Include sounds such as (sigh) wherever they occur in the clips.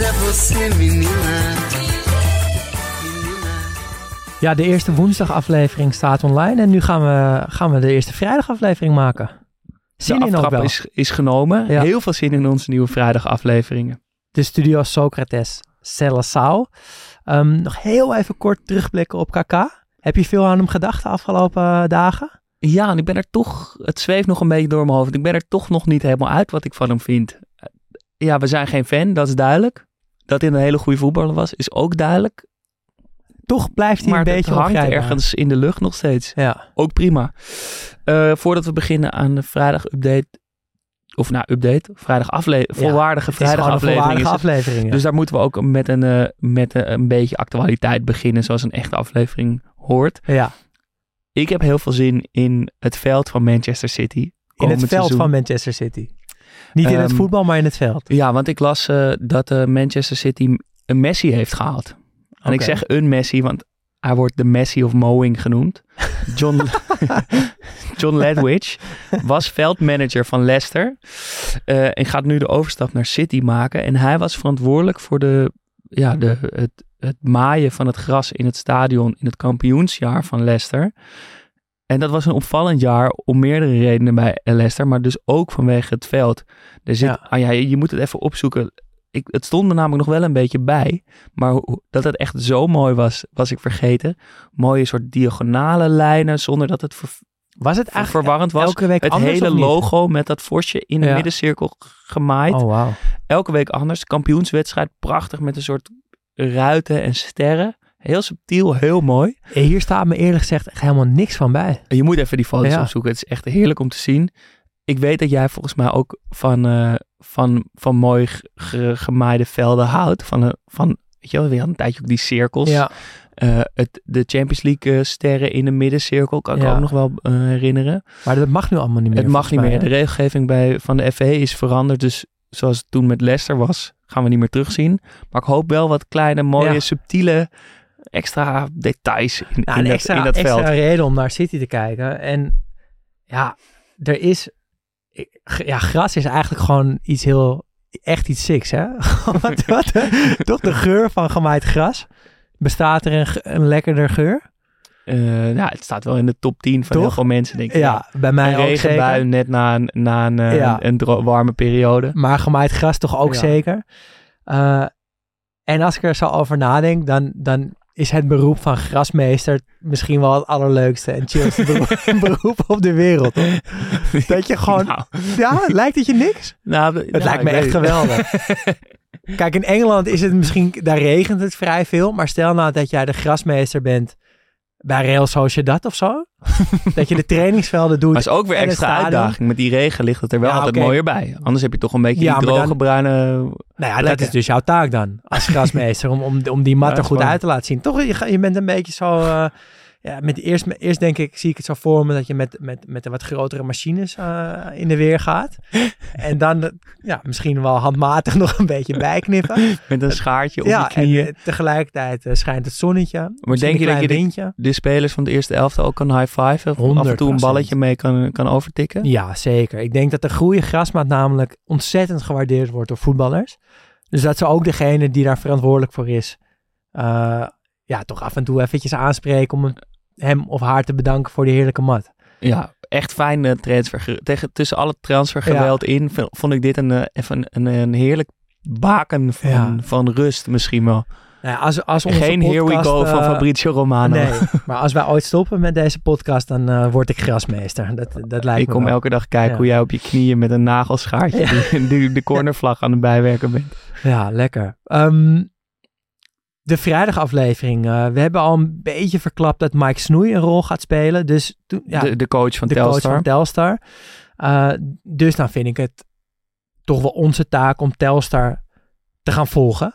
É você, menina. Ja, de eerste woensdagaflevering staat online en nu gaan we, gaan we de eerste vrijdagaflevering maken. Zin de in ook wel. is, is genomen. Ja. Heel veel zin in onze nieuwe vrijdagafleveringen. De studio Socrates Celassau. Ehm nog heel even kort terugblikken op KK. Heb je veel aan hem gedacht de afgelopen eh, dagen? Ja, en ik ben er toch, het zweeft nog een beetje door mijn hoofd. Ik ben er toch nog niet helemaal uit wat ik van hem vind. Ja, we zijn geen fan, dat is duidelijk. Dat hij een hele goede voetballer was, is ook duidelijk. Toch blijft hij maar een beetje hangt ergens in de lucht nog steeds. Ja, Ook prima. Eh, voordat we beginnen aan de vrijdag-update, of nou, update, vrijdag afle volwaardige het is gewoon een vrijdagaflevering is volwaardige aflevering. ja. Dus daar moeten we ook met een, eh, met een, een beetje actualiteit beginnen, zoals een echte aflevering hoort. ja, Ik heb heel veel zin in het veld van Manchester City. in het veld seizoen. van Manchester City. Niet in het Ehm, voetbal, maar in het veld. Ja, want ik las eh, dat eh, Manchester City een Messi heeft gehaald. En ik zeg een Messi, want hij wordt de Messi of Mowing genoemd. (laughs) John, John Ledwich was veldmanager van Leicester. eh, en gaat nu de overstap naar City maken. En hij was verantwoordelijk voor de, ja, de, het, het maaien van het gras in het stadion in het kampioensjaar van Leicester. En dat was een opvallend jaar om meerdere redenen bij Leicester, maar dus ook vanwege het veld. Er zit, Ja. ah ja, je moet het even opzoeken. Ik, het stond me namelijk nog wel een beetje bij, maar hoe- dat het echt zo mooi was, was ik vergeten. Mooie soort diagonale lijnen, zonder dat het ver- Was het eigenlijk verwarrend was. elke week Het anders hele logo met dat vosje in de Ja. middencirkel gemaaid. Oh, wauw. Elke week anders. Kampioenswedstrijd, prachtig met een soort ruiten en sterren. Heel subtiel, heel mooi. Hier staat me eerlijk gezegd echt helemaal niks van bij. En je moet even die foto's Ja. opzoeken. Het is echt heerlijk om te zien. Ik weet dat jij volgens mij ook van, eh, van, van mooi ge- ge- gemaaide velden houdt. Van, een- van weet je wel, we hadden een tijdje ook die cirkels. Ja, Eh, het, de Champions League eh, sterren in de middencirkel kan ik Ja. ook nog wel eh, herinneren. maar dat mag nu allemaal niet meer. het mag niet meer. De regelgeving bij, van de FA is veranderd. Dus zoals het toen met Leicester was, gaan we niet meer terugzien. Maar ik hoop wel wat kleine, mooie, Ja. subtiele extra details in, Nou, in, dat, extra, in dat extra veld. reden om naar City te kijken. En ja, er is... Ja, gras is eigenlijk gewoon iets heel... Echt iets siks, hè? (laughs) wat, (laughs) wat, toch de geur van gemaaid gras? Bestaat er een, een lekkerder geur? Eh, ja, het staat wel in de top 10 van Toch? heel veel mensen, denk ik. Ja, bij mij een ook regenbui zeker. net na een, na een, eh, Ja. een dro- warme periode. Maar gemaaid gras toch ook Ja. zeker. Eh, en als ik er zo over nadenk, dan, dan is het beroep van grasmeester misschien wel het allerleukste en chillste (laughs) beroep, beroep op de wereld. hoor. (laughs) Dat je gewoon... Nou, Ja, lijkt het je niks? (laughs) nou, Het lijkt me echt geweldig. Kijk, in Engeland is het misschien, daar regent het vrij veel. Maar stel nou dat jij de grasmeester bent bij Real Sociedad of zo. (laughs) dat je de trainingsvelden doet. Maar is ook weer extra uitdaging. Met die regen ligt het er wel Ja, altijd mooier bij. Anders heb je toch een beetje Ja, die droge dan- bruine... Nou ja, dat is dus jouw taak dan. Als grasmeester. om, om, om die mat Ja, er goed uit te laten zien. Toch, je, je bent een beetje zo... eh, ja, met eerst, eerst denk ik, zie ik het zo voor me dat je met, met, met de wat grotere machines eh, in de weer gaat. (laughs) en dan ja, misschien wel handmatig (laughs) nog een beetje bijknippen. Met een schaartje op ja, je knieën. en eh, tegelijkertijd eh, schijnt het zonnetje. Maar denk je dat je de- windje? de spelers van de eerste elftal ook kan high-fiven? Of af en toe een 100%. balletje mee kan, kan overtikken? Ja, zeker. Ik denk dat de goede grasmaat namelijk ontzettend gewaardeerd wordt door voetballers. Dus dat ze ook degene die daar verantwoordelijk voor is, ja, toch af en toe eventjes aanspreken om hem- hem of haar te bedanken voor die heerlijke mat. Ja, echt fijn eh, transfer. Tegen, tussen alle transfergeweld in vond ik dit een, eh, even een, een, een heerlijk baken van, Ja. van rust misschien wel. Nou ja, als, als onze Geen here we go van eh, Fabrizio Romano. Nee, maar als wij ooit stoppen met deze podcast, dan word ik grasmeester. Dat, dat lijkt Ik me kom wel. elke dag kijken Ja. hoe jij op je knieën met een nagelschaartje die- de (laughs) cornervlag aan het bijwerken bent. Ja, lekker. Ehm, de vrijdagaflevering. eh, we hebben al een beetje verklapt dat Mike Snoei een rol gaat spelen. Dus toen, ja, de, de coach van de Telstar. coach van Telstar. Eh, dus dan vind ik het toch wel onze taak om Telstar te gaan volgen.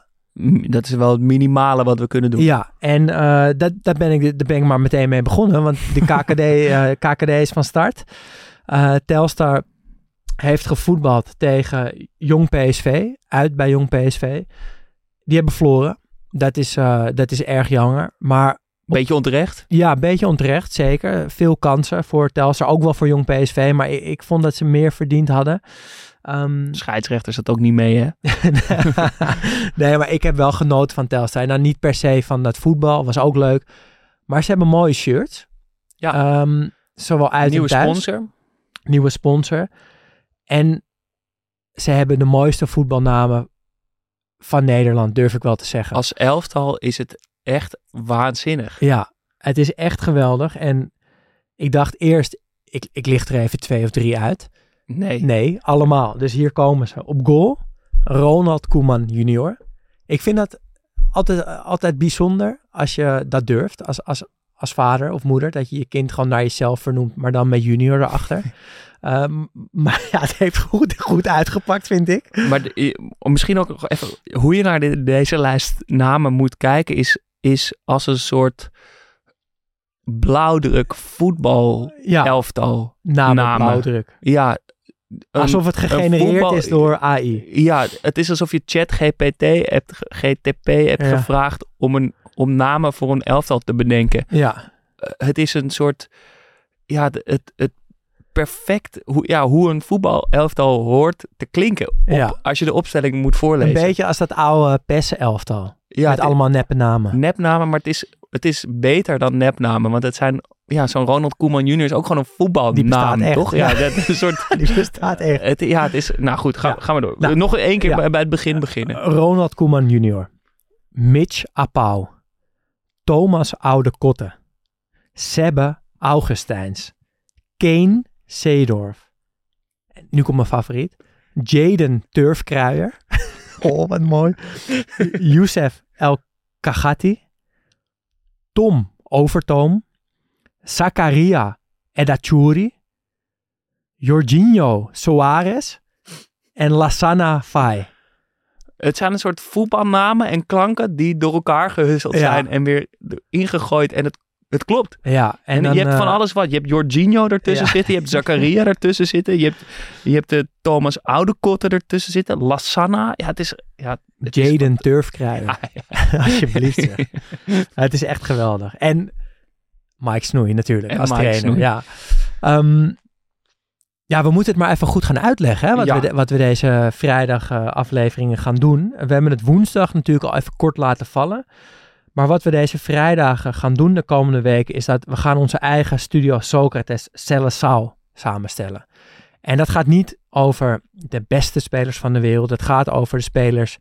dat is wel het minimale wat we kunnen doen. Ja, en eh, dat, dat ben ik, daar ben ik maar meteen mee begonnen. Want de (laughs) KKD, KKD is van start. Telstar heeft gevoetbald tegen Jong PSV. Uit bij Jong PSV. Die hebben verloren. Dat is, eh, dat is erg jammer. Maar Beetje onterecht. ja, een beetje onterecht, zeker. Veel kansen voor Telstar. Ook wel voor Jong PSV. Maar ik, ik vond dat ze meer verdiend hadden. Ehm, Scheidsrechter zat ook niet mee, hè? (laughs) nee, maar ik heb wel genoten van Telstar. Nou, niet per se van dat voetbal, was ook leuk. Maar ze hebben mooie shirts. Ja. Ehm, zowel uit Nieuwe thuis. sponsor. Nieuwe sponsor. En ze hebben de mooiste voetbalnamen van Nederland, durf ik wel te zeggen. Als elftal is het echt waanzinnig. Ja, het is echt geweldig. En ik dacht eerst, ik, ik licht er even twee of drie uit. Nee. Nee, allemaal. Dus hier komen ze. Op goal, Ronald Koeman junior. Ik vind dat altijd, altijd bijzonder als je dat durft. Als, als, als vader of moeder. Dat je je kind gewoon naar jezelf vernoemt. Maar dan met junior erachter. (laughs) Ehm, (laughs) maar ja, het heeft goed, goed uitgepakt, vind ik. Maar de- misschien ook nog even hoe je naar de- deze lijst namen moet kijken, is, is als een soort blauwdruk voetbal Ja, elftal. namen, namen. blauwdruk. Ja. een- Alsof het gegenereerd voetbal- is door AI. Ja, het is alsof je chat GPT hebt, GTP hebt Ja. gevraagd om, een, om namen voor een elftal te bedenken. Ja, Eh, het is een soort, ja, het, het perfect, hoe, ja, hoe een voetbalelftal hoort te klinken. Op, Ja. Als je de opstelling moet een voorlezen. beetje als dat oude Pessen-elftal. ja, met allemaal neppe namen. nepnamen, maar het is, het is beter dan nepnamen. Want het zijn, ja, zo'n Ronald Koeman junior is ook gewoon een Die bestaat echt, toch? ja. Dat een soort... (laughs) Die bestaat echt. Het, ja, het is... Nou goed, ga, Ja. gaan we door. Nou, Nog één keer bij, bij het begin beginnen. Ronald Koeman junior. Mitch Apau. Thomas Oude Kotte. Sebbe Augustijns. Kane Seedorf. En Nu komt mijn favoriet. Jaden Turfkruijer. (laughs) oh, wat mooi. (laughs) Youssef El Kagati. Tom Overtoom. Zakaria Edachouri. Jorginho Soares. En Lassana Fai. Het zijn een soort voetbalnamen en klanken die door elkaar gehusseld Ja. zijn en weer ingegooid. En het, het klopt. Ja, en, En, dan, je hebt van eh, alles wat. Je hebt Jorginho ertussen Ja. zitten. Je hebt Zakaria (laughs) ertussen zitten. Je hebt, je hebt de Thomas Oudekotte ertussen zitten. Lassana. Ja, het is... Ja, het is- Jaden (laughs) Turfkruijer. Ah, (laughs) Alsjeblieft. het is echt geweldig. En Mike Snoei natuurlijk En als Mike trainer. Snoei. Ja. Ehm, ja, we moeten het maar even goed gaan uitleggen. Hè, wat, Ja. we de- wat we deze vrijdag eh, afleveringen gaan doen. We hebben het woensdag natuurlijk al even kort laten vallen. Maar wat we deze vrijdagen gaan doen de komende weken... is dat we gaan onze eigen Studio Socrates Celesau samenstellen. En dat gaat niet over de beste spelers van de wereld. Het gaat over de spelers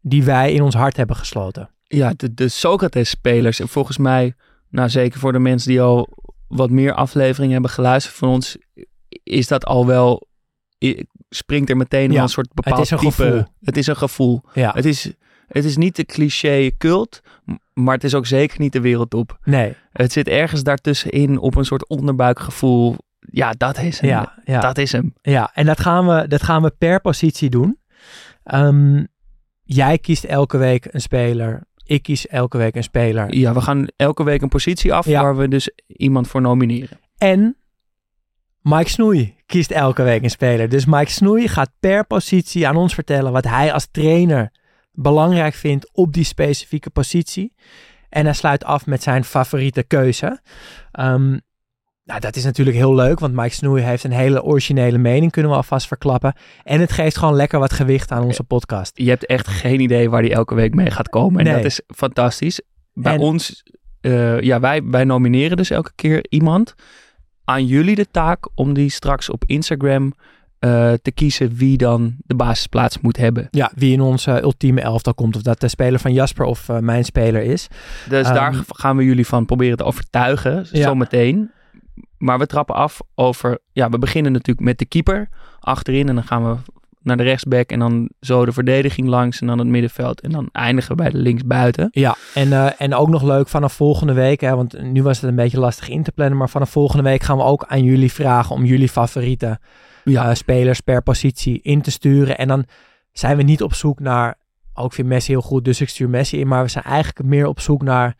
die wij in ons hart hebben gesloten. ja, de, de Socrates-spelers. En volgens mij, nou zeker voor de mensen die al wat meer afleveringen hebben geluisterd van ons, is dat al wel, springt er meteen Ja, een soort bepaald is een type. gevoel. Het is een gevoel. Ja, Het is, het is niet de cliché cult, maar het is ook zeker niet de wereldtop. nee. Het zit ergens daartussenin op een soort onderbuikgevoel. Ja, dat is hem. Ja, ja, Dat is hem. ja. En dat gaan, we, dat gaan we per positie doen. Ehm, jij kiest elke week een speler. Ik kies elke week een speler. Ja, we gaan elke week een positie af Ja. waar we dus iemand voor nomineren. En Mike Snoei kiest elke week een speler. Dus Mike Snoei gaat per positie aan ons vertellen wat hij als trainer belangrijk vindt op die specifieke positie. En hij sluit af met zijn favoriete keuze. Ehm, nou, dat is natuurlijk heel leuk, want Mike Snoei heeft een hele originele mening, kunnen we alvast verklappen. En het geeft gewoon lekker wat gewicht aan onze podcast. Je hebt echt geen idee waar die elke week mee gaat komen. En Nee. dat is fantastisch. Bij En- ons, eh, ja, wij, wij nomineren dus elke keer iemand. Aan jullie de taak om die straks op Instagram eh, te kiezen wie dan de basisplaats moet hebben. Ja, wie in onze ultieme elftal komt, of dat de speler van Jasper of eh, mijn speler is. Dus Ehm, daar gaan we jullie van proberen te overtuigen, Ja. zometeen. Maar we trappen af over, ja, we beginnen natuurlijk met de keeper achterin en dan gaan we naar de rechtsback en dan zo de verdediging langs en dan het middenveld en dan eindigen we bij de linksbuiten. Ja, en, eh, en ook nog leuk vanaf volgende week, hè, want nu was het een beetje lastig in te plannen, maar vanaf volgende week gaan we ook aan jullie vragen om jullie favoriete Ja. spelers per positie in te sturen. En dan zijn we niet op zoek naar ook ik vind Messi heel goed, dus ik stuur Messi in. Maar we zijn eigenlijk meer op zoek naar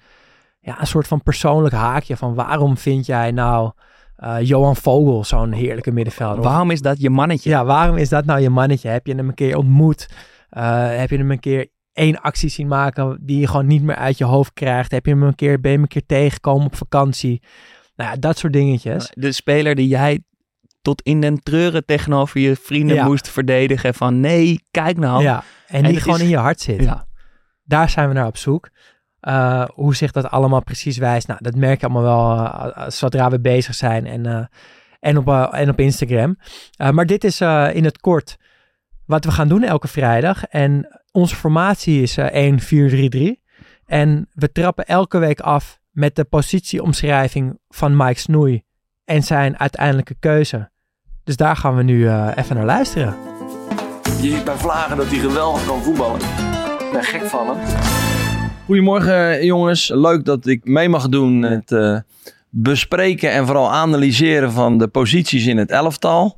ja, een soort van persoonlijk haakje van waarom vind jij nou eh, Johan Vogel zo'n heerlijke middenvelder? Waarom is dat je mannetje? ja, waarom is dat nou je mannetje? Heb je hem een keer ontmoet? Eh, heb je hem een keer één actie zien maken die je gewoon niet meer uit je hoofd krijgt? Heb je hem een keer, ben je hem een keer tegengekomen op vakantie? Nou ja, dat soort dingetjes. De speler die jij tot in den treuren tegenover je vrienden Ja. moest verdedigen. Van nee, kijk nou. Ja, en En die gewoon is- in je hart zit. Ja. Daar zijn we naar op zoek. Eh, hoe zich dat allemaal precies wijst, nou, dat merk je allemaal wel eh, zodra we bezig zijn en, eh, en, op, en op Instagram. Maar dit is in het kort wat we gaan doen elke vrijdag. En onze formatie is eh 1-4-3-3. En we trappen elke week af met de positieomschrijving van Mike Snoei en zijn uiteindelijke keuze. Dus daar gaan we nu eh, even naar luisteren. Je ziet bij Vlagen dat hij geweldig kan voetballen. Ik ben gek van hem. Goedemorgen jongens. Leuk dat ik mee mag doen met eh, bespreken en vooral analyseren van de posities in het elftal.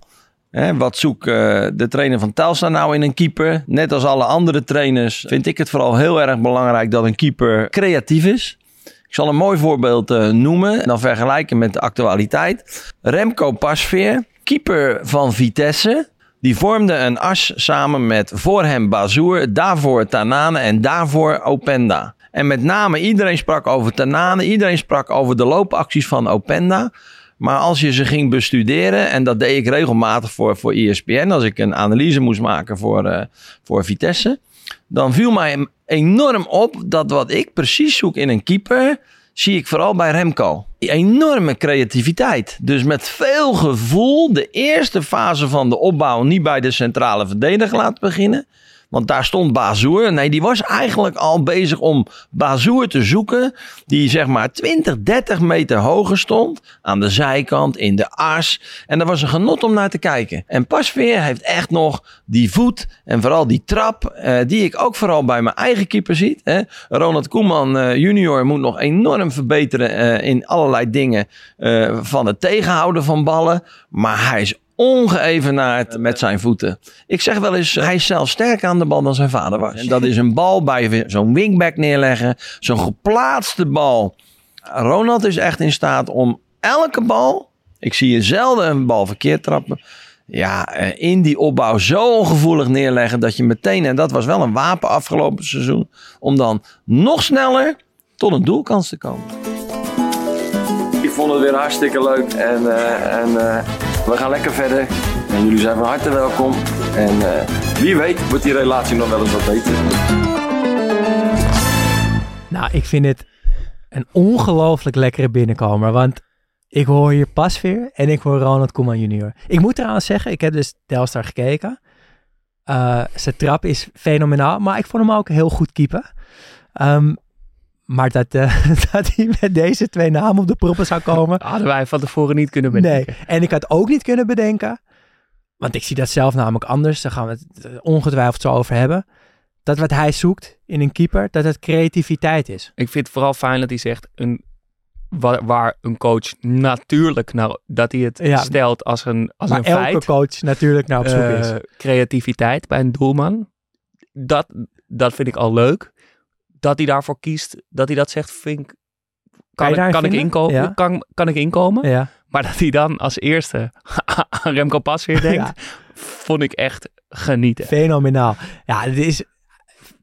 Hè, wat zoekt eh, de trainer van Telstar nou in een keeper? Net als alle andere trainers vind ik het vooral heel erg belangrijk dat een keeper creatief is. Ik zal een mooi voorbeeld eh, noemen en dan vergelijken met de actualiteit. Remco Pasveer, keeper van Vitesse. Die vormde een as samen met voor hem Bazoer, daarvoor Tanane en daarvoor Openda. En met name iedereen sprak over Tanane, iedereen sprak over de loopacties van Openda. Maar als je ze ging bestuderen, en dat deed ik regelmatig voor, voor ESPN, als ik een analyse moest maken voor, eh, voor Vitesse, dan viel mij enorm op dat wat ik precies zoek in een keeper, zie ik vooral bij Remco. Enorme creativiteit. Dus met veel gevoel de eerste fase van de opbouw niet bij de centrale verdediger laten beginnen. Want daar stond Bazoer. Nee, die was eigenlijk al bezig om Bazoer te zoeken. Die zeg maar 20, 30 meter hoger stond. Aan de zijkant, in de as. En dat was een genot om naar te kijken. En Pasveer heeft echt nog die voet. En vooral die trap. eh, die ik ook vooral bij mijn eigen keeper zie. Ronald Koeman eh, junior moet nog enorm verbeteren eh, in allerlei dingen. eh, van het tegenhouden van ballen. Maar hij is ongeëvenaard met zijn voeten. Ik zeg wel eens, hij is zelfs sterker aan de bal dan zijn vader was. En dat is een bal bij zo'n wingback neerleggen. Zo'n geplaatste bal. Ronald is echt in staat om elke bal... Ik zie je zelden een bal verkeerd trappen. Ja, eh, in die opbouw zo ongevoelig neerleggen dat je meteen... En dat was wel een wapen afgelopen seizoen. Om dan nog sneller tot een doelkans te komen. Ik vond het weer hartstikke leuk. En, eh, en eh, we gaan lekker verder. En jullie zijn van harte welkom. En eh, wie weet wordt die relatie nog wel eens wat beter. Nou, ik vind het een ongelooflijk lekkere binnenkomer. Want ik hoor hier Pasveer en ik hoor Ronald Koeman junior. Ik moet trouwens zeggen, ik heb dus Telstar gekeken. Eh, zijn trap is fenomenaal, maar ik vond hem ook heel goed keeper. Ehm, maar dat, eh, (laughs) dat hij met deze twee namen op de proppen zou komen, (laughs) Hadden wij van tevoren niet kunnen nee. bedenken. En ik had ook niet kunnen bedenken, want ik zie dat zelf namelijk anders, daar gaan we het eh, ongetwijfeld zo over hebben. Dat wat hij zoekt in een keeper, dat het creativiteit is. Ik vind het vooral fijn dat hij zegt een, waar, waar een coach natuurlijk nou, dat hij het Ja. stelt als een, als maar een elke feit. coach natuurlijk naar op zoek is. Eh, creativiteit bij een doelman. Dat, dat vind ik al leuk. Dat hij daarvoor kiest, dat hij dat zegt, vind ik, Kan ik, kan, ik inkomen, Ja. kan, kan ik inkomen. Ja. Maar dat hij dan als eerste aan Remco Pasveer (laughs) denkt, Ja. vond ik echt genieten. Fenomenaal. Ja, dit is...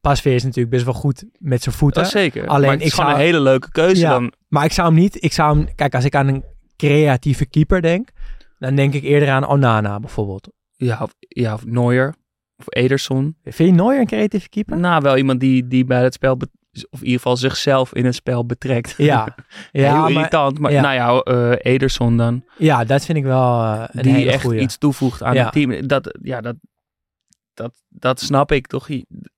Pasveer is natuurlijk best wel goed met zijn voeten. Dat zeker. Alleen het is ik gewoon zou- een hele leuke keuze Ja. dan. Maar ik zou hem niet... Ik zou hem... Kijk, als ik aan een creatieve keeper denk... Dan denk ik eerder aan Onana bijvoorbeeld. Ja, of, ja, of Neuer of Ederson. Vind je Neuer een creatieve keeper? Nou, wel iemand die, die bij het spel, of in ieder geval zichzelf in het spel betrekt. Ja. (laughs) Heel Ja, maar, irritant. Maar ja. nou ja, eh, Ederson dan. ja, dat vind ik wel een die hele echt goeie. iets toevoegt aan Ja. het team. Dat, ja, dat, dat, dat snap ik toch.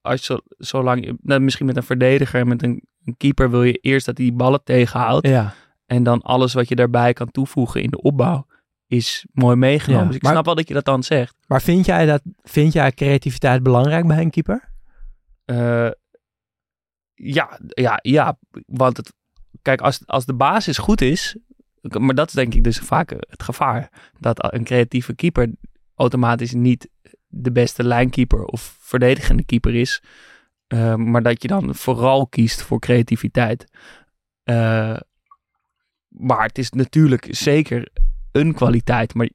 Als zo, zolang, nou, misschien met een verdediger en met een, een keeper wil je eerst dat hij die ballen tegenhoudt. Ja. En dan alles wat je daarbij kan toevoegen in de opbouw is mooi meegenomen. Ja, Dus ik maar- snap wel dat je dat dan zegt. Maar vind jij, dat, vind jij creativiteit belangrijk bij een keeper? Eh, ja, ja, ja, want het, kijk, als, als de basis goed is, maar dat is denk ik dus vaak het gevaar, dat een creatieve keeper automatisch niet de beste lijnkeeper of verdedigende keeper is. Eh, maar dat je dan vooral kiest voor creativiteit. Eh, maar het is natuurlijk zeker een kwaliteit. Maar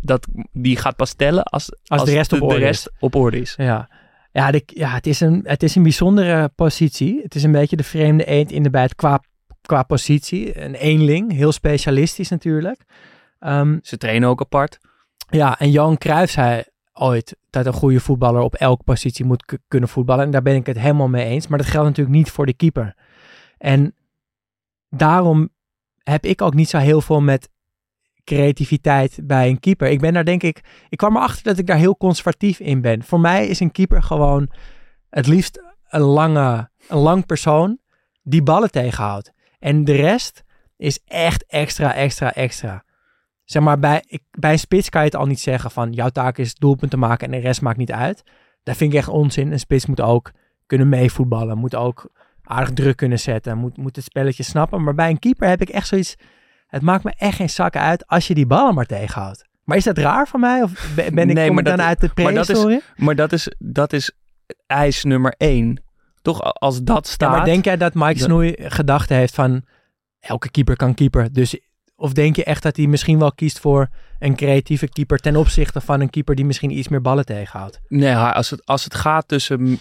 dat, die gaat pas tellen als, Als de rest op orde rest op orde is. Ja, ja, de, ja het, is een, het is een bijzondere positie. Het is een beetje de vreemde eend in de bijt qua, qua positie. Een eenling, heel specialistisch natuurlijk. Ehm, Ze trainen ook apart. ja, en Johan Cruijff zei ooit dat een goede voetballer op elke positie moet kunnen voetballen. En daar ben ik het helemaal mee eens. Maar dat geldt natuurlijk niet voor de keeper. En daarom heb ik ook niet zo heel veel met creativiteit bij een keeper. Ik ben daar denk ik, ik kwam erachter dat ik daar heel conservatief in ben. Voor mij is een keeper gewoon het liefst een lange, een lang persoon die ballen tegenhoudt. En de rest is echt extra, extra, extra. Zeg maar, bij, bij een spits kan je het al niet zeggen van jouw taak is doelpunten maken en de rest maakt niet uit. Dat vind ik echt onzin. Een spits moet ook kunnen meevoetballen, moet ook aardig druk kunnen zetten, moet, moet het spelletje snappen. Maar bij een keeper heb ik echt zoiets, het maakt me echt geen zak uit als je die ballen maar tegenhoudt. Maar is dat raar van mij? Of ben ben ik, Nee, maar dan uit de maar dat is- prehistorie? Maar dat is, dat is eis nummer één. Toch als dat Ja, staat. maar denk jij dat Mike Snoei gedachte heeft van elke keeper kan keeper? Dus, of denk je echt dat hij misschien wel kiest voor een creatieve keeper ten opzichte van een keeper die misschien iets meer ballen tegenhoudt? Nee, als het, als het gaat tussen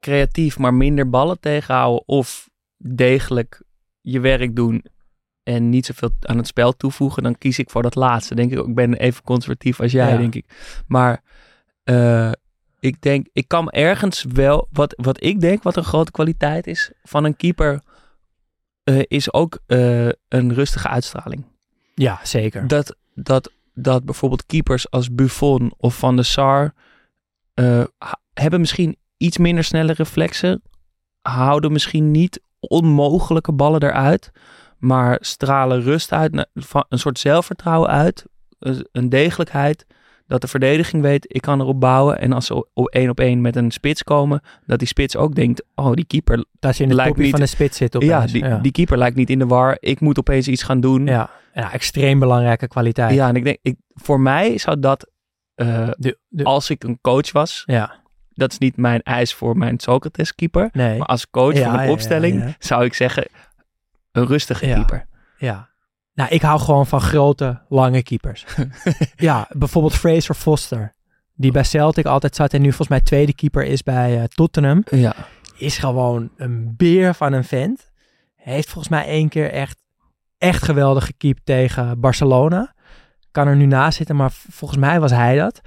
creatief maar minder ballen tegenhouden of degelijk je werk doen en niet zoveel aan het spel toevoegen, dan kies ik voor dat laatste. Denk ik, ook. ik ben even conservatief als jij, Ja. denk ik. Maar eh, ik denk, ik kan ergens wel, wat, wat ik denk wat een grote kwaliteit is van een keeper, eh, is ook eh, een rustige uitstraling. Ja, zeker. Dat, dat, dat bijvoorbeeld keepers als Buffon of Van der Sar hebben misschien iets minder snelle reflexen. Houden misschien niet onmogelijke ballen eruit. Maar stralen rust uit. Een soort zelfvertrouwen uit. een- Een degelijkheid. Dat de verdediging weet, ik kan erop bouwen. En als ze op één op één met een spits komen, dat die spits ook denkt, oh die keeper, Dat je in de lijkt niet- van de spits zit ja, die, ja. die keeper lijkt niet in de war. Ik moet opeens iets gaan doen. ja. ja, extreem belangrijke kwaliteit. Ja, en ik denk, ik, voor mij zou dat, eh, De, de, als ik een coach was, ja. dat is niet mijn eis voor mijn Socrates keeper, Nee. maar als coach Ja, van ja, opstelling ja. zou ik zeggen, een rustige Ja. keeper. Ja. Nou, ik hou gewoon van grote, lange keepers. (laughs) ja, bijvoorbeeld Fraser Foster. Die bij Celtic altijd zat en nu volgens mij tweede keeper is bij eh, Tottenham. Ja. Is gewoon een beer van een vent. Heeft volgens mij één keer echt, echt geweldig gekiept tegen Barcelona. Kan er nu naast zitten, maar volgens mij was hij dat.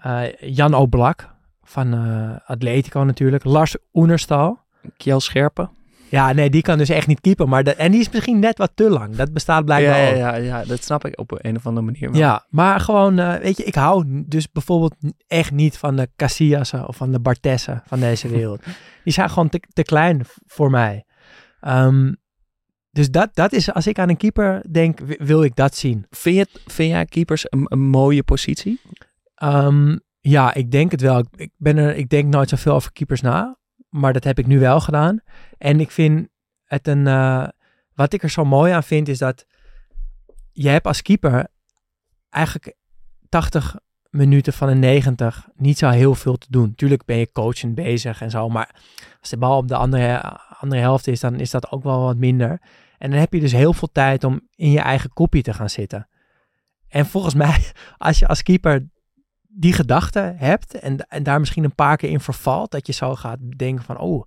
Eh, Jan Oblak van eh, Atletico natuurlijk. Lars Oenerstal. Kjell Scherpen. Ja, nee, die kan dus echt niet keepen. Maar de, en die is misschien net wat te lang. Dat bestaat Ja, blijkbaar ja, ook. ja, ja, dat snap ik op een of andere manier. wel. Ja, maar gewoon, eh, weet je, ik hou dus bijvoorbeeld echt niet van de Casillas'en of van de Bartessen van deze wereld. (laughs) Die zijn gewoon te, te klein voor mij. Ehm, dus dat, dat is, als ik aan een keeper denk, wi- wil ik dat zien. Vind, je vind jij keepers een, een mooie positie? Ehm, ja, ik denk het wel. Ik, ik, ben er, ik denk nooit zoveel over keepers na, maar dat heb ik nu wel gedaan. En ik vind het een, eh, wat ik er zo mooi aan vind, is dat je hebt als keeper eigenlijk 80 minuten van de 90 niet zo heel veel te doen. Tuurlijk ben je coachend bezig en zo, maar als de bal op de andere, andere helft is, dan is dat ook wel wat minder. En dan heb je dus heel veel tijd om in je eigen kopje te gaan zitten. En volgens (laughs) mij, als je als keeper die gedachte hebt en, en daar misschien een paar keer in vervalt, dat je zo gaat denken van, oh,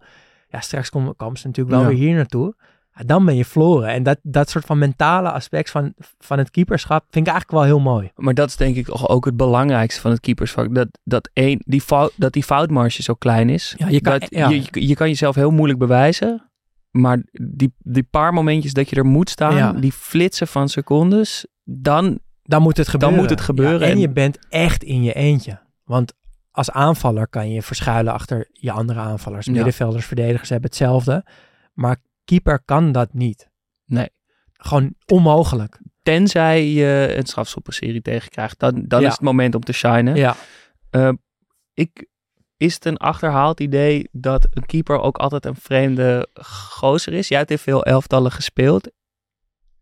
ja, straks komen ze natuurlijk wel Ja. weer hier naartoe. Ja, dan ben je verloren. En dat, dat soort van mentale aspect van, van het keeperschap vind ik eigenlijk wel heel mooi. Maar dat is denk ik toch ook het belangrijkste van het keepersvak. Dat, dat, één, die, fout, dat die foutmarge zo klein is. Ja, je kan- dat, ja. je, je kan jezelf heel moeilijk bewijzen. Maar die, die paar momentjes dat je er moet staan, die flitsen van secondes, dan Dan moet het gebeuren. moet het gebeuren. Ja, en En- je bent echt in je eentje. Want als aanvaller kan je verschuilen achter je andere aanvallers. Ja. Middenvelders, verdedigers hebben hetzelfde. Maar keeper kan dat niet. Nee. Gewoon onmogelijk. tenzij je een strafschoppenserie tegenkrijgt, dan, dan Ja. is het moment om te shinen. Ja. Eh, ik, is het een achterhaald idee dat een keeper ook altijd een vreemde gozer is? Jij hebt in veel elftallen gespeeld.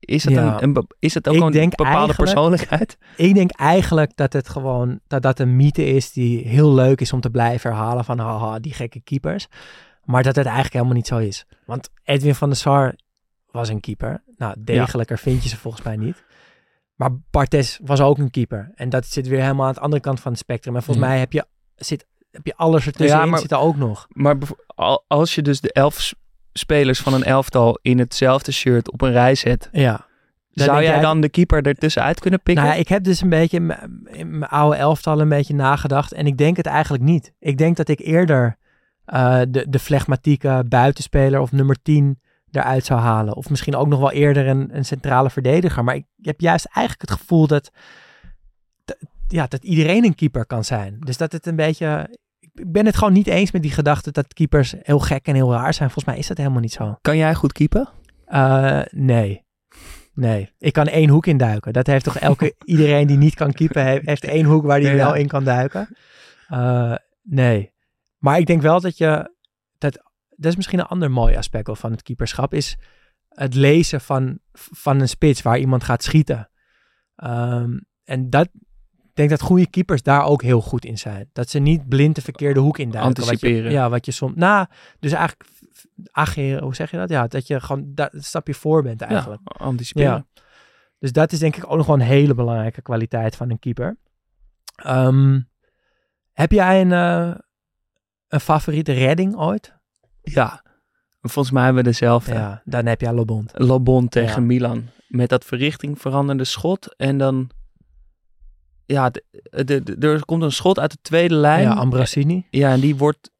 Is het, Ja. een, is het ook Ik een denk bepaalde persoonlijkheid? Ik denk eigenlijk dat het gewoon dat dat een mythe is die heel leuk is om te blijven herhalen van haha, die gekke keepers. Maar dat het eigenlijk helemaal niet zo is. Want Edwin van der Sar was een keeper. Nou, degelijker vind je ze volgens mij niet. Maar Bartes was ook een keeper. En dat zit weer helemaal aan de andere kant van het spectrum. En volgens Mhm. mij heb je, zit, heb je alles ertussenin Ja, maar- zit er ook nog. Maar als je dus de elf spelers van een elftal in hetzelfde shirt op een rij zet, Ja. Dan zou jij dan de keeper ertussenuit kunnen pikken? Nou ja, ik heb dus een beetje in mijn- oude elftal een beetje nagedacht. En ik denk het eigenlijk niet. Ik denk dat ik eerder eh, de, de flegmatieke buitenspeler of nummer 10 eruit zou halen. Of misschien ook nog wel eerder een, een centrale verdediger. Maar ik heb juist eigenlijk het gevoel dat, dat- ja, dat iedereen een keeper kan zijn. Dus dat het een beetje... Ik ben het gewoon niet eens met die gedachte dat keepers heel gek en heel raar zijn. Volgens mij is dat helemaal niet zo. Kan jij goed keepen? Eh, nee. Nee. Ik kan één hoek induiken. Dat heeft toch elke... (laughs) iedereen die niet kan keepen, heeft, heeft één hoek waar hij wel in kan duiken. Eh, nee. Maar ik denk wel dat je... Dat, dat is misschien een ander mooi aspect wel van het keeperschap. Is het lezen van, van een spits waar iemand gaat schieten. Ehm, en dat... Ik denk dat goede keepers daar ook heel goed in zijn. Dat ze niet blind de verkeerde hoek induiken. Wat je, Anticiperen. ja, wat je soms... Nou, dus eigenlijk... Ageren, hoe zeg je dat? Ja, dat je gewoon een stapje voor bent eigenlijk. Ja, anticiperen. Ja. Dus dat is denk ik ook nog wel een hele belangrijke kwaliteit van een keeper. Ehm, heb jij een, eh, een favoriete redding ooit? Ja. Volgens mij hebben we dezelfde. Ja, dan heb jij Lobond. Lobon tegen Ja. Milan. Met dat verrichting veranderde schot. En dan... Ja, de, de, de- er komt een schot uit de tweede lijn. Ja, Ambrosini. Ja, en die wordt...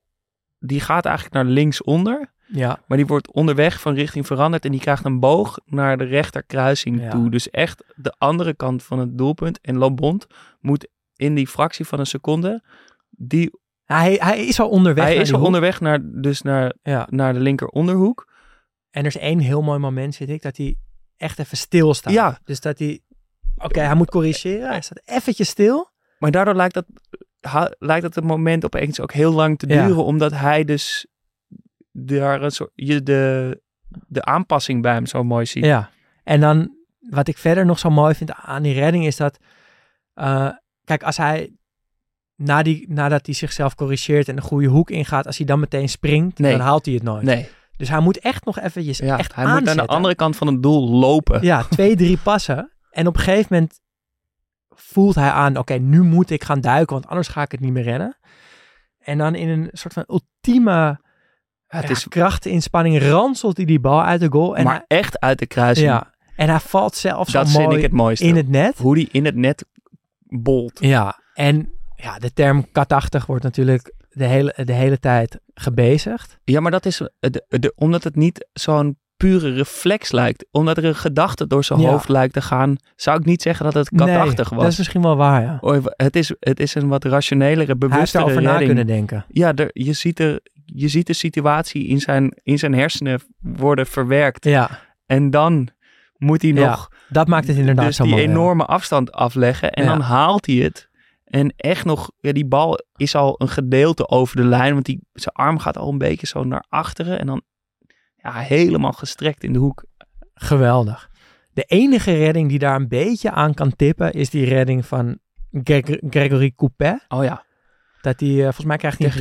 Die gaat eigenlijk naar linksonder. Ja, Maar die wordt onderweg van richting veranderd. En die krijgt een boog naar de rechterkruising Ja. toe. Dus echt de andere kant van het doelpunt. En Lobond moet in die fractie van een seconde... Die, hij, hij is al onderweg. hij is al hoek. onderweg naar, dus naar, Ja, naar de linker onderhoek. en er is één heel mooi moment, vind ik, dat hij echt even stilstaat. Ja. Dus dat hij... Oké, hij moet corrigeren. Hij staat eventjes stil. Maar daardoor lijkt dat, ha- lijkt dat het moment opeens ook heel lang te Ja. duren. Omdat hij dus daar een soort, je de, de aanpassing bij hem zo mooi ziet. Ja. En dan, wat ik verder nog zo mooi vind aan die redding, is dat... eh, kijk, als hij... Na die, nadat hij zichzelf corrigeert en de goede hoek ingaat, als hij dan meteen springt, Nee. dan haalt hij het nooit. Nee, Dus hij moet echt nog eventjes ja, echt hij moet aan de andere kant van het doel lopen. Ja, twee, drie (laughs) passen. En op een gegeven moment voelt hij aan, oké, nu moet ik gaan duiken, want anders ga ik het niet meer redden. En dan in een soort van ultieme Ja, het is krachtinspanning ranselt hij die bal uit de goal. En maar hij, echt uit de kruising. ja, en hij valt zelfs dat vind ik het mooiste. in het net. Hoe die in het net bolt. Ja, en ja, de term katachtig wordt natuurlijk de hele, de hele tijd gebezigd. Ja, maar dat is eh, de, de, omdat het niet zo'n pure reflex lijkt. Omdat er een gedachte door zijn Ja. hoofd lijkt te gaan. Zou ik niet zeggen dat het katachtig nee, was. dat is misschien wel waar, ja. Het is, het is een wat rationelere, Hij heeft bewustere na kunnen denken. Ja, er, je, ziet er, je ziet de situatie in zijn, in zijn hersenen worden verwerkt. Ja, En dan moet hij Ja, nog dat maakt het inderdaad dus zo die ja. enorme afstand afleggen. En dan haalt hij het. En echt nog, ja, die bal is al een gedeelte over de lijn. Want die, zijn arm gaat al een beetje zo naar achteren. En dan ja, helemaal gestrekt in de hoek. Geweldig. De enige redding die daar een beetje aan kan tippen is die redding van Greg- Gregory Coupet. Oh ja. Dat hij, eh, volgens mij krijgt hij een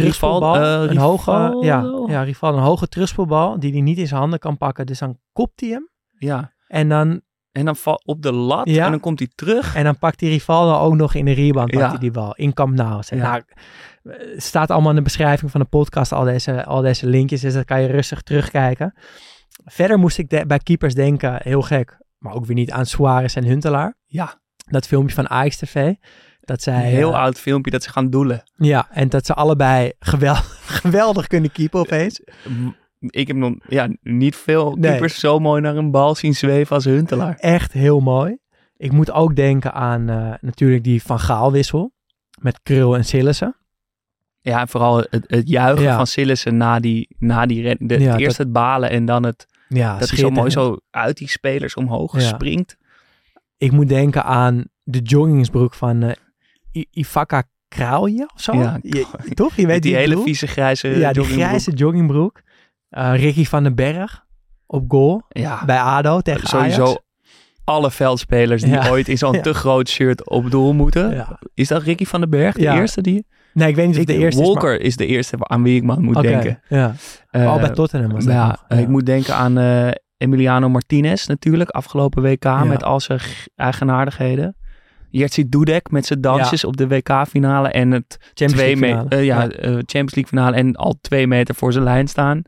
eh, een hoge, ja, ja, Rival, een hoge terugspoelbal die hij niet in zijn handen kan pakken. Dus dan kopt hij hem. ja. En dan, En dan valt op de lat. Ja. En dan komt hij terug. en dan pakt die Rivaldo ook nog in de rebound pakt Ja. hij die bal. In Camp Nou. Ja. Nou, eh, staat allemaal in de beschrijving van de podcast al deze, al deze linkjes. Dus dat kan je rustig terugkijken. Verder moest ik de- bij keepers denken, heel gek. Maar ook weer niet aan Suarez en Huntelaar. Ja. Dat filmpje van Ajax TV. Dat zij, Een heel eh, oud filmpje dat ze gaan doelen. Ja, en dat ze allebei gewel- (laughs) geweldig kunnen keepen opeens. Ik heb nog ja, niet veel Nee. keepers zo mooi naar een bal zien zweven als Huntelaar. Echt heel mooi. Ik moet ook denken aan eh, natuurlijk die Van Gaal wissel. Met Krul en Sillissen. Ja, en vooral het, het juichen Ja. van Sillissen na die, na die ren. De, Ja, eerst het balen en dan het, Ja, dat hij zo mooi zo uit die spelers omhoog springt. Ik moet denken aan de joggingsbroek van eh I- Ivaka Krauje of zo. Ja, Je- (laughs) toch? Je weet die ik hele vieze grijze Ja, die grijze joggingbroek. Eh, Ricky van den Berg op goal Ja, bij ADO tegen sowieso Ajax. alle veldspelers die Ja. ooit in zo'n Ja. te groot shirt op doel moeten. Is dat Ricky van den Berg, de eerste die... Nee, ik weet niet of Ik, het de eerste Walker is. is, de eerste aan wie ik moet maar... Oké, denken. Ja. Eh, Al bij Tottenham was dat ja, nog. eh, ik moet denken aan Emiliano Martinez natuurlijk, afgelopen WK met al zijn eigenaardigheden. Jerzy Dudek met zijn dansjes op de WK-finale en het Champions twee League finale. ja, Champions League finale en al twee meter voor zijn lijn staan.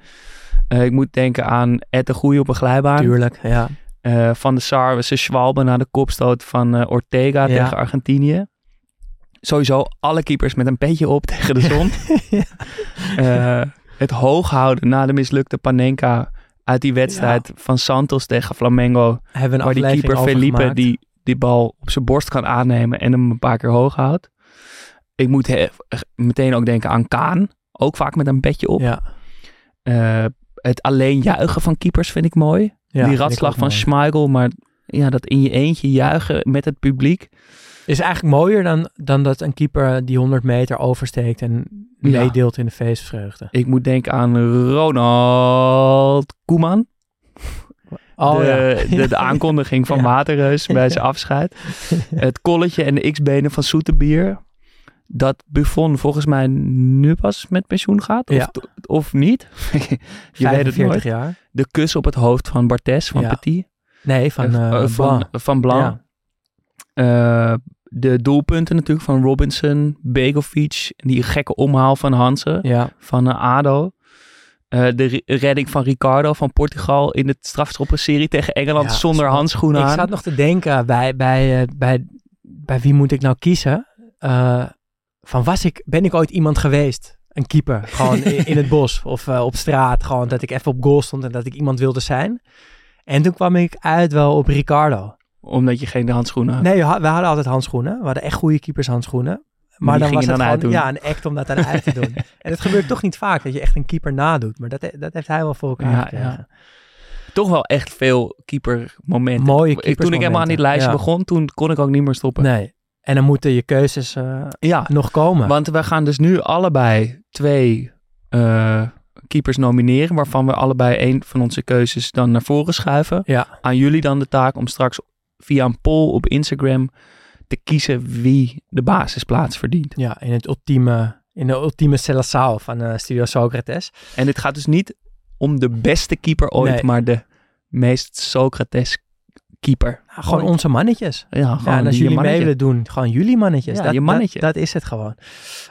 Eh, ik moet denken aan Ed de Goeie op een glijbaan. Tuurlijk, ja. Eh, van de Sar, Schwalbe na de kopstoot van eh, Ortega Ja. tegen Argentinië. Sowieso alle keepers met een petje op (laughs) tegen de zon. Ja. Het hoog houden na de mislukte Panenka uit die wedstrijd van Santos tegen Flamengo. Hebben waar die keeper Felipe gemaakt. die, die bal op zijn borst kan aannemen en hem een paar keer hoog houdt. Ik moet meteen ook denken aan Kaan. Ook vaak met een petje op. Ja, het alleen juichen van keepers vind ik mooi. ja, die ratslag van. Schmeichel, maar ja, dat in je eentje juichen met het publiek. Is eigenlijk mooier dan, dan dat een keeper die 100 meter oversteekt en meedeelt in de feestvreugde. Ik moet denken aan Ronald Koeman. (laughs) Oh de, ja. de, de (laughs) aankondiging van Ja. Waterreus bij zijn (laughs) afscheid. Het kolletje en de x-benen van Soeterbier. Dat Buffon volgens mij nu pas met pensioen gaat. Of, Ja. of niet. (laughs) Je weet het 45 nooit. jaar. De kus op het hoofd van Bartes van Ja. Petit. Nee, van, eh, van, Blanc. van Blanc. De doelpunten natuurlijk van Robinson, Begovic. Die gekke omhaal van Hansen Ja. van ADO. De re- redding van Ricardo van Portugal in de strafschoppenserie tegen Engeland zonder handschoenen Ik aan. zat nog te denken bij, bij, bij, bij wie moet ik nou kiezen? Van was ik, ben ik ooit iemand geweest? Een keeper, gewoon in, in het bos of eh, op straat. Gewoon dat ik even op goal stond en dat ik iemand wilde zijn. En toen kwam ik uit wel op Ricardo. Omdat je geen handschoenen had. Nee, we ha- we hadden altijd handschoenen. We hadden echt goede keepershandschoenen. Maar, dan was het dan gewoon ja, een act om dat dan uit te doen. (laughs) en het gebeurt toch niet vaak dat je echt een keeper nadoet. Maar dat, dat heeft hij wel voor elkaar Ja, gekregen. ja. Toch wel echt veel keepermomenten. Mooie Ik- Toen ik helemaal aan dit keepersmomenten, lijstje ja. begon, toen kon ik ook niet meer stoppen. Nee. En dan moeten je keuzes eh, Ja, nog komen. want we gaan dus nu allebei twee eh, keepers nomineren, waarvan we allebei één van onze keuzes dan naar voren schuiven. Ja, Aan jullie dan de taak om straks via een poll op Instagram te kiezen wie de basisplaats verdient. ja, in het ultieme, in de ultieme Celassao van eh, Studio Socrates. En dit gaat dus niet om de beste keeper ooit, Nee. maar de meest Socrates keeper. Nou, gewoon onze mannetjes. Ja, Ja, gewoon en als jullie mee willen doen, gewoon jullie mannetjes. Ja, dat, je mannetje. Dat, dat is het gewoon.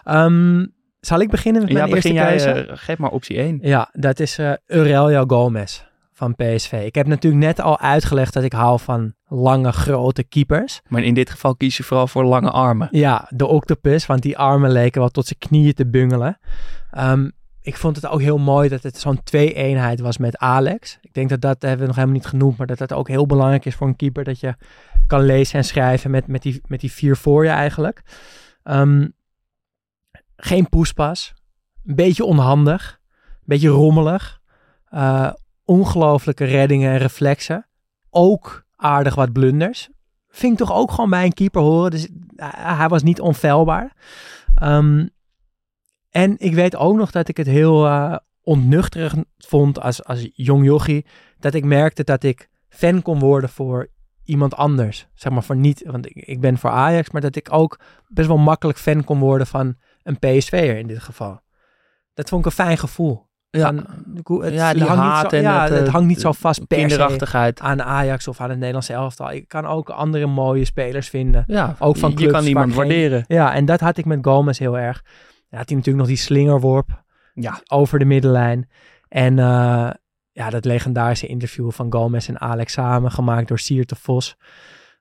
Ehm, zal ik beginnen met Ja, mijn begin eerste jij, eh, geef maar optie 1. Ja, dat is eh Aurelio Gomez van PSV. Ik heb natuurlijk net al uitgelegd dat ik hou van lange, grote keepers. Maar in dit geval kies je vooral voor lange armen. Ja, de octopus, want die armen leken wel tot zijn knieën te bungelen. Ehm, ik vond het ook heel mooi dat het zo'n twee-eenheid was met Alex. Ik denk dat dat hebben we nog helemaal niet genoemd, maar dat dat ook heel belangrijk is voor een keeper. Dat je kan lezen en schrijven met, met, die, met die vier voor je eigenlijk. Ehm, geen poespas. Een beetje onhandig. Een beetje rommelig. eh, ongelooflijke reddingen en reflexen. Ook aardig wat blunders. Vind ik toch ook gewoon bij een keeper horen. Dus eh, hij was niet onfeilbaar. Ehm, en ik weet ook nog dat ik het heel eh ontnuchterend vond als, als jong jochie. Dat ik merkte dat ik fan kon worden voor iemand anders. Zeg maar voor niet, want ik, ik ben voor Ajax. Maar dat ik ook best wel makkelijk fan kon worden van een PSV'er in dit geval. Dat vond ik een fijn gevoel. Ja. Van, het, Ja, die hangt haat niet zo, en ja, het, eh, het hangt niet zo vast Kinderachtigheid. aan Ajax of aan het Nederlandse elftal. Ik kan ook andere mooie spelers vinden. Ja, Ook van je clubs kan iemand waarderen. Ja, en dat had ik met Gomez heel erg. Ja, had hij natuurlijk nog die slingerworp Ja. over de middenlijn. En eh, ja, dat legendarische interview van Gomez en Alex samen, gemaakt door Siert de Vos.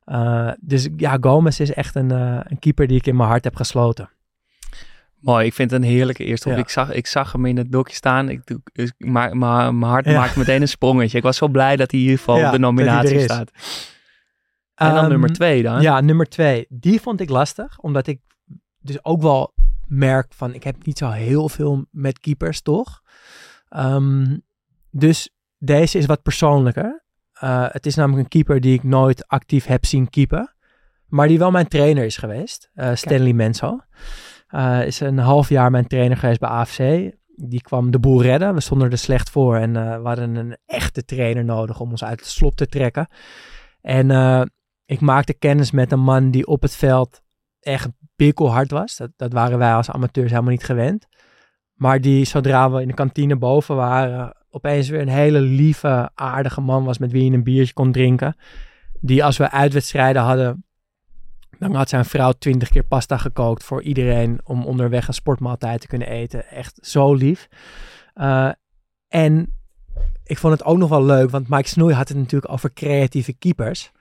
Eh, dus ja, Gomez is echt een, eh, een keeper die ik in mijn hart heb gesloten. Mooi, ik vind het een heerlijke eerste. Ja. Ik, zag, ik zag hem in het dokje staan. Ik, doe- ik, maar, maar mijn hart Ja. maakt meteen een sprongetje. Ik was zo blij dat hij in ieder geval Ja, op de nominatie staat. En dan Ehm, nummer twee dan. Ja, nummer twee. Die vond ik lastig, omdat ik dus ook wel merk van, ik heb niet zo heel veel met keepers, toch? Ehm, dus deze is wat persoonlijker. Eh, het is namelijk een keeper die ik nooit actief heb zien keepen, maar die wel mijn trainer is geweest, eh, Stanley Menso. Eh, is een half jaar mijn trainer geweest bij AFC. Die kwam de boel redden. We stonden er slecht voor en we hadden een echte trainer nodig om ons uit het slop te trekken. En ik maakte kennis met een man die op het veld echt bikkelhard was. Dat, dat waren wij als amateurs helemaal niet gewend. Maar die, zodra we in de kantine boven waren, opeens weer een hele lieve, aardige man was met wie je een biertje kon drinken. Die als we uitwedstrijden hadden, dan had zijn vrouw twintig keer pasta gekookt voor iedereen om onderweg een sportmaaltijd te kunnen eten. Echt zo lief. Uh, en ik vond het ook nog wel leuk, want Mike Snoei had het natuurlijk over creatieve keepers.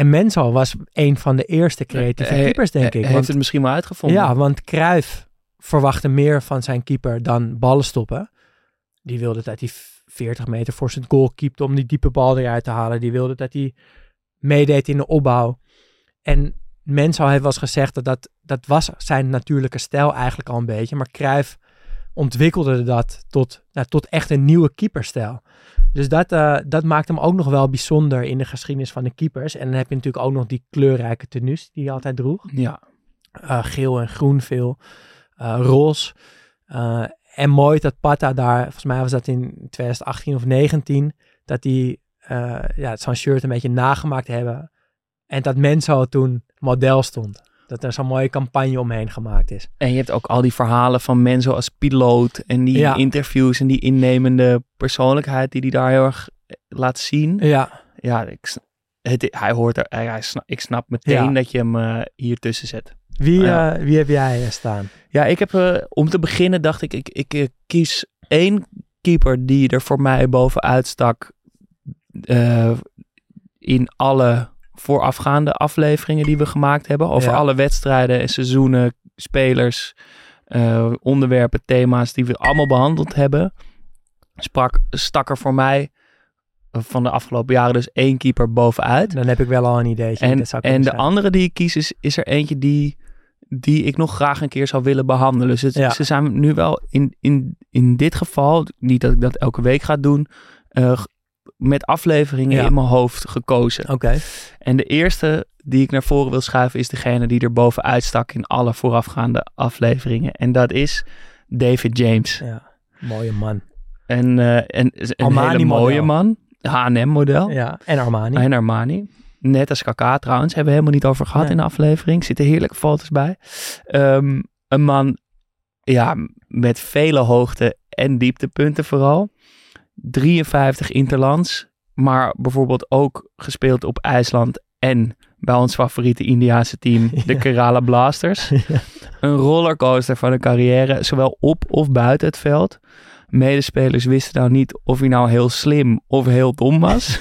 En Menzo was een van de eerste creatieve Hij- keepers, denk hij ik. heeft Want, het misschien wel uitgevonden. ja, want Cruijff verwachtte meer van zijn keeper dan ballen stoppen. Die wilde dat hij 40 meter voor zijn goal keepte om die diepe bal eruit te halen. Die wilde dat hij meedeed in de opbouw. En Menzo heeft wel eens gezegd dat, dat dat was zijn natuurlijke stijl eigenlijk al een beetje. Maar Cruijff ontwikkelde dat tot, nou, tot echt een nieuwe keeperstijl. Dus dat, eh, dat maakt hem ook nog wel bijzonder in de geschiedenis van de keepers. En dan heb je natuurlijk ook nog die kleurrijke tenues die hij altijd droeg. Ja. Uh, geel en groen veel. Uh, roze. Uh, en mooi dat Pata daar, volgens mij was dat in 2018 of 19, dat die uh, ja, zo'n shirt een beetje nagemaakt hebben. En dat Menzo toen model stond. Dat er zo'n mooie campagne omheen gemaakt is. En je hebt ook al die verhalen van Menzo als piloot en die Ja. interviews en die innemende persoonlijkheid die hij daar heel erg eh, laat zien. Ja, Ja, ik, het, hij hoort er, hij, hij sna- ik snap meteen Ja. dat je hem eh, hier tussen zet. wie, Ja. eh, wie heb jij staan? Ja, ik heb, om te beginnen dacht ik, ik, ik kies één keeper die er voor mij bovenuit stak in alle voorafgaande afleveringen die we gemaakt hebben. Over Ja. alle wedstrijden en seizoenen, spelers, eh, onderwerpen, thema's die we allemaal behandeld hebben. Sprak, stak er voor mij eh, van de afgelopen jaren dus één keeper bovenuit. Dan heb ik wel al een ideetje. wie En, dat en de andere die ik kies is, is er eentje die, die ik nog graag een keer zou willen behandelen. Dus het- Ja. ze zijn nu wel in, in, in dit geval, niet dat ik dat elke week ga doen, eh, met afleveringen Ja. in mijn hoofd gekozen. Oké, En de eerste die ik naar voren wil schuiven is degene die er bovenuit stak in alle voorafgaande afleveringen. En dat is David James. ja. Mooie man. En, eh, en een Armani hele mooie model. man. H&M model. Ja, en Armani. En Armani. Net als Kaka trouwens. Hebben we helemaal niet over gehad Nee. in de aflevering. Zitten heerlijke foto's bij. Ehm, een man ja, met vele hoogte en dieptepunten vooral. 53 interlands. Maar bijvoorbeeld ook gespeeld op IJsland en bij ons favoriete Indiaanse team, (laughs) de. Kerala Blasters. (laughs) Ja. Een rollercoaster van een carrière, zowel op of buiten het veld. Medespelers wisten nou niet of hij nou heel slim of heel dom was. (laughs)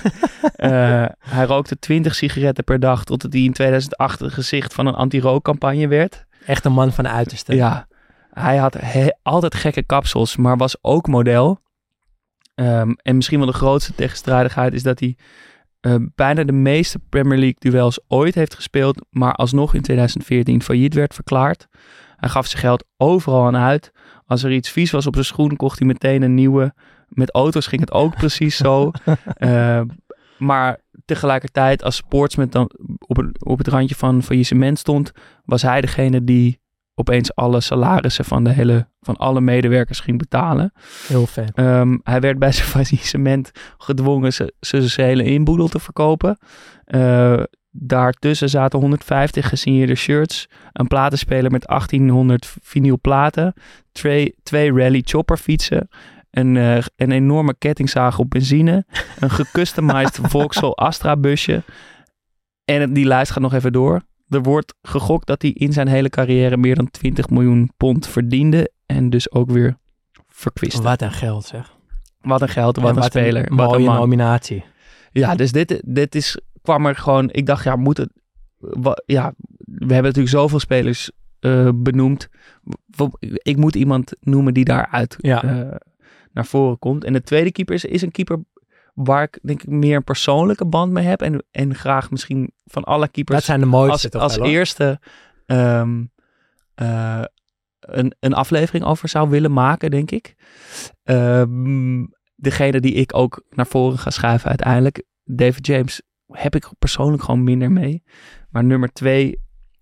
Eh, hij rookte 20 sigaretten per dag totdat hij in 2008 het gezicht van een anti-rookcampagne werd. Echt een man van de uiterste. Ja, hij had altijd gekke kapsels, maar was ook model. Ehm, en misschien wel de grootste tegenstrijdigheid is dat hij eh, bijna de meeste Premier League duels ooit heeft gespeeld, maar alsnog in 2014 failliet werd verklaard. Hij gaf zijn geld overal aan uit. Als er iets vies was op zijn schoen, kocht hij meteen een nieuwe. Met auto's ging het ook precies zo. (laughs) Eh, maar tegelijkertijd, als sportsman dan op het, op het randje van faillissement stond, was hij degene die opeens alle salarissen van, de hele, van alle medewerkers ging betalen. Heel vet. Ehm, hij werd bij (laughs) zijn faillissement gedwongen z- z- zijn hele inboedel te verkopen. Eh, daartussen zaten 150 gesigneerde shirts, een platenspeler met 1800 vinylplaten, twee, twee rally chopper fietsen, een, eh, een enorme kettingzaag op benzine, een gecustomized (laughs) Vauxhall Astra busje. En die lijst gaat nog even door. Er wordt gegokt dat hij in zijn hele carrière meer dan 20 miljoen pond verdiende en dus ook weer verkwist. Wat een geld zeg. Wat een geld, wat En een speler, wat mooie een man. nominatie. Ja, dus dit, dit is, kwam er gewoon... Ik dacht, ja, moet het... ja, we hebben natuurlijk zoveel spelers eh, benoemd. Ik moet iemand noemen die daaruit Ja. eh, naar voren komt. En de tweede keeper is, is een keeper waar ik denk ik meer een persoonlijke band mee heb. En, en graag misschien van alle keepers Dat zijn de mooiste als, toch als wel, eerste ehm, eh, een, een aflevering over zou willen maken, denk ik. Ehm, degene die ik ook naar voren ga schuiven uiteindelijk, David James, heb ik persoonlijk gewoon minder mee. Maar nummer twee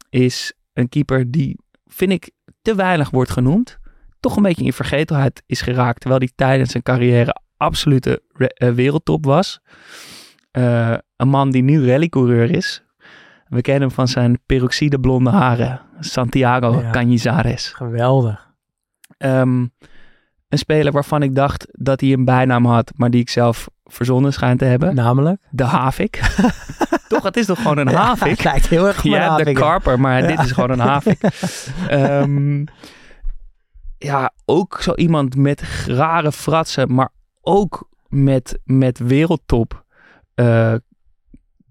is een keeper die, vind ik, te weinig wordt genoemd. Toch een beetje in vergetelheid is geraakt, terwijl hij tijdens zijn carrière absolute eh, wereldtop was. Eh, een man die nu rallycoureur is. We kennen hem van zijn peroxide blonde haren. Santiago Ja. Canizares. Geweldig. Ehm, een speler waarvan ik dacht dat hij een bijnaam had, maar die ik zelf verzonnen schijn te hebben. Namelijk? De Havik. (laughs) toch, het is toch gewoon een Ja, Havik? het lijkt heel erg Ja, de havik, ja. karper, maar Ja. dit is gewoon een havik. (laughs) Ehm, ja, ook zo iemand met rare fratsen, maar ook met, met wereldtop. Eh,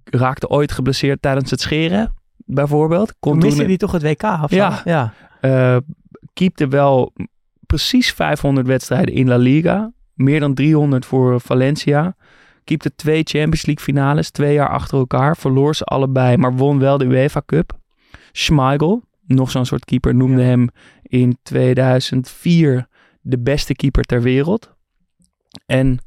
raakte ooit geblesseerd tijdens het scheren, bijvoorbeeld. Kon miste toen, toch het WK zo? Ja. ja. eh, keepte wel precies 500 wedstrijden in La Liga. Meer dan 300 voor Valencia. Keepte twee Champions League finales, twee jaar achter elkaar. Verloor ze allebei, maar won wel de UEFA Cup. Schmeichel, nog zo'n soort keeper, noemde Ja. hem in 2004 de beste keeper ter wereld. En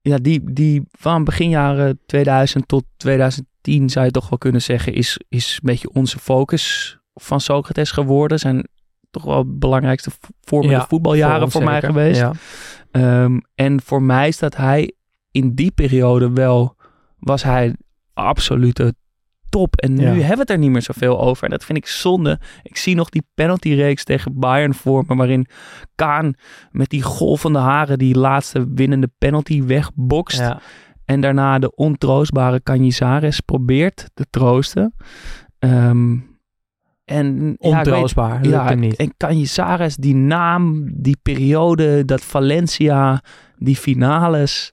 ja, die, die van begin jaren 2000 tot 2010 zou je toch wel kunnen zeggen, is, is een beetje onze focus van Socrates geworden. Zijn toch wel de belangrijkste vormende Ja, voetbaljaren voor, mij geweest. Ja. Ehm, en voor mij staat hij in die periode wel, was hij absolute top. En nu Ja. hebben we het er niet meer zoveel over. En dat vind ik zonde. Ik zie nog die penaltyreeks tegen Bayern voor me, waarin Kaan met die golvende haren die laatste winnende penalty wegbokst. Ja. En daarna de ontroostbare Canizares probeert te troosten. Ehm, en ja, ik weet- Ontroostbaar. Ja, hem niet. en Canizares, die naam, die periode, dat Valencia, die finales,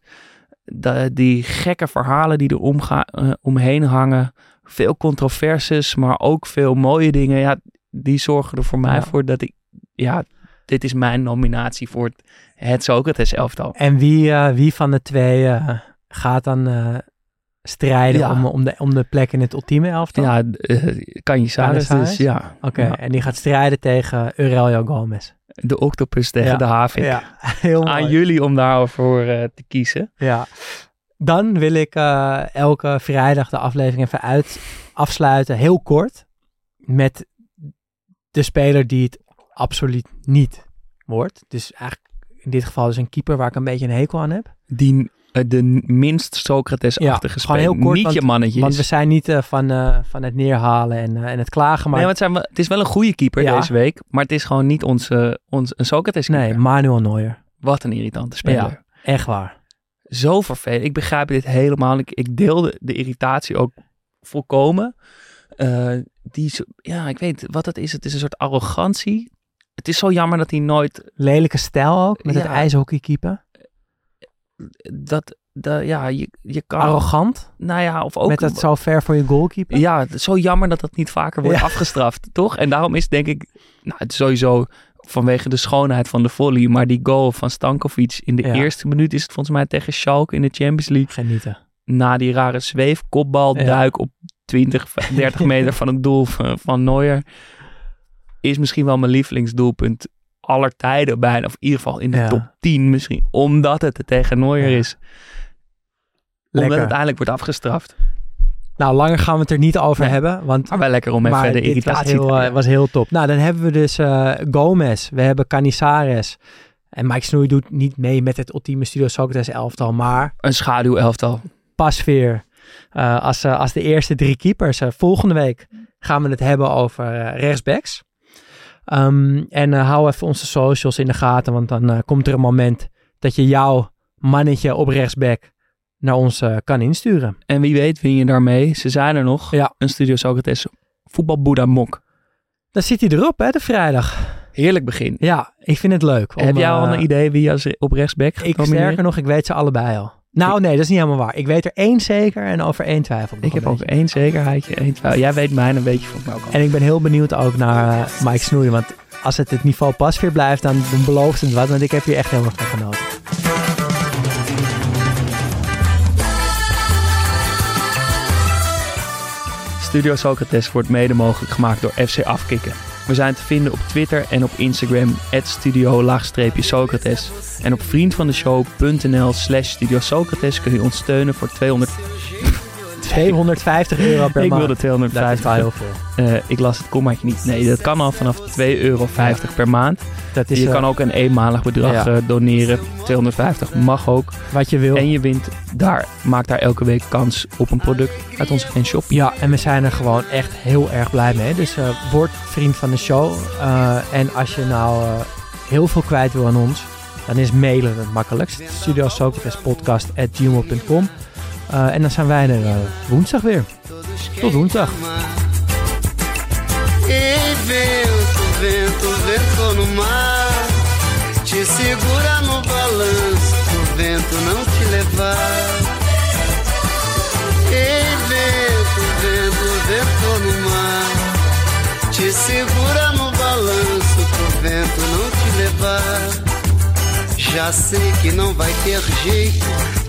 die gekke verhalen die er omga- eh, omheen hangen. Veel controverses, maar ook veel mooie dingen. Ja, die zorgen er voor mij Ja. voor dat ik, ja, dit is mijn nominatie voor het, het Socrates elftal. En wie, eh, wie van de twee eh, gaat dan eh, strijden Ja. om, om, de, om de plek in het ultieme elftal? Ja, uh, Canizares Canizares? dus, ja. Oké, Ja. en die gaat strijden tegen Aurelio Gomez. De octopus tegen de havik. Ja, (laughs) heel mooi. Aan jullie om daarvoor te kiezen. Ja. Dan wil ik eh, elke vrijdag de aflevering even uit, afsluiten, heel kort, met de speler die het absoluut niet wordt. Dus eigenlijk in dit geval dus een keeper waar ik een beetje een hekel aan heb. Die eh, de minst Socrates-achtige Ja, speler. heel kort, Niet want- je mannetje Want is. we zijn niet eh, van, van het neerhalen en, en het klagen, maar nee, want het, zijn het is wel een goede keeper Ja. deze week. Maar het is gewoon niet onze, ons, een Socrates-keeper. nee, Manuel Neuer. Wat een irritante speler. Ja. Echt waar. Zo vervelend. Ik begrijp dit helemaal. Ik, ik deel de, de irritatie ook volkomen. Eh, die, ja, ik weet wat het is. Het is een soort arrogantie. Het is zo jammer dat hij nooit Lelijke stijl ook, met het ijshockey keeper. dat, dat ja, je, je kan, Arrogant, nou ja, of ook met dat zo ver voor je goalkeeper. Ja, het is zo jammer dat dat niet vaker wordt Ja. afgestraft, toch? En daarom is denk ik, nou, het is sowieso vanwege de schoonheid van de volley, maar die goal van Stankovic in de Ja. eerste minuut is het volgens mij tegen Schalke in de Champions League. Genieten. Na die rare zweef, kopbal, Ja. duik op 20, 30 (laughs) meter van het doel van, van Neuer. Is misschien wel mijn lievelingsdoelpunt aller tijden bijna. Of in ieder geval in de Ja. top 10 misschien. Omdat het tegen Neuer is. Omdat Lekker. het uiteindelijk wordt afgestraft. Nou, langer gaan we het er niet over Nee. hebben, want Maar wel lekker om even de dit was irritatie heel, eh, was heel top. Nou, dan hebben we dus eh, Gomez, we hebben Canizares. En Mike Snoei doet niet mee met het ultieme Studio Socrates elftal, maar Een schaduwelftal. Pasveer eh, als, eh, als de eerste drie keepers. Volgende week gaan we het hebben over rechtsbacks. Ehm, en hou even onze socials in de gaten, want dan komt er een moment dat je jouw mannetje op rechtsback naar ons eh, kan insturen. En wie weet win je daarmee. Ze zijn er nog. Ja. Een Studio Socrates voetbalboeddha mok. Dan zit hij erop, hè, de vrijdag. Heerlijk begin. Ja, ik vind het leuk. om, Heb jij al eh, een idee wie als op rechtsback gaat Ik sterker nog, ik weet ze allebei al. Nou, nee, dat is niet helemaal waar. Ik weet er één zeker en over één twijfel. ik heb beetje. één zekerheidje. één twijfel. Jij weet mij een beetje van mij ook al. En ik ben heel benieuwd ook naar eh, Mike Snoei. Want als het het niveau pas weer blijft, dan, dan belooft het wat. Want ik heb hier echt helemaal van genoten. Studio Socrates wordt mede mogelijk gemaakt door FC Afkikken. We zijn te vinden op Twitter en op Instagram studio-socrates. En op vriendvandeshow.nl slash Studio Socrates kun je ons steunen voor 200, 250 euro per ik maand. wilde Dat is 250. wel heel veel. Eh, ik las het kommaatje niet. Nee, dat kan al vanaf 2,50 euro per maand. Dat is je eh, kan ook een eenmalig bedrag ja. eh, doneren. 250 mag ook. wat je wil. En je wint daar, maakt daar elke week kans op een product uit onze geen shop. Ja, en we zijn er gewoon echt heel erg blij mee. Dus word vriend van de show. En als je nou heel veel kwijt wil aan ons, dan is mailen het makkelijkst. Studio Eh, en dan zijn wij er eh, woensdag weer. Tot woensdag. Ei, vento, vento, no mar. Te segura no balanço, pro vento não te levar. Ei, vento, vento, vento no mar. Te segura no balanço, pro vento não te levar. Já sei que não vai ter jeito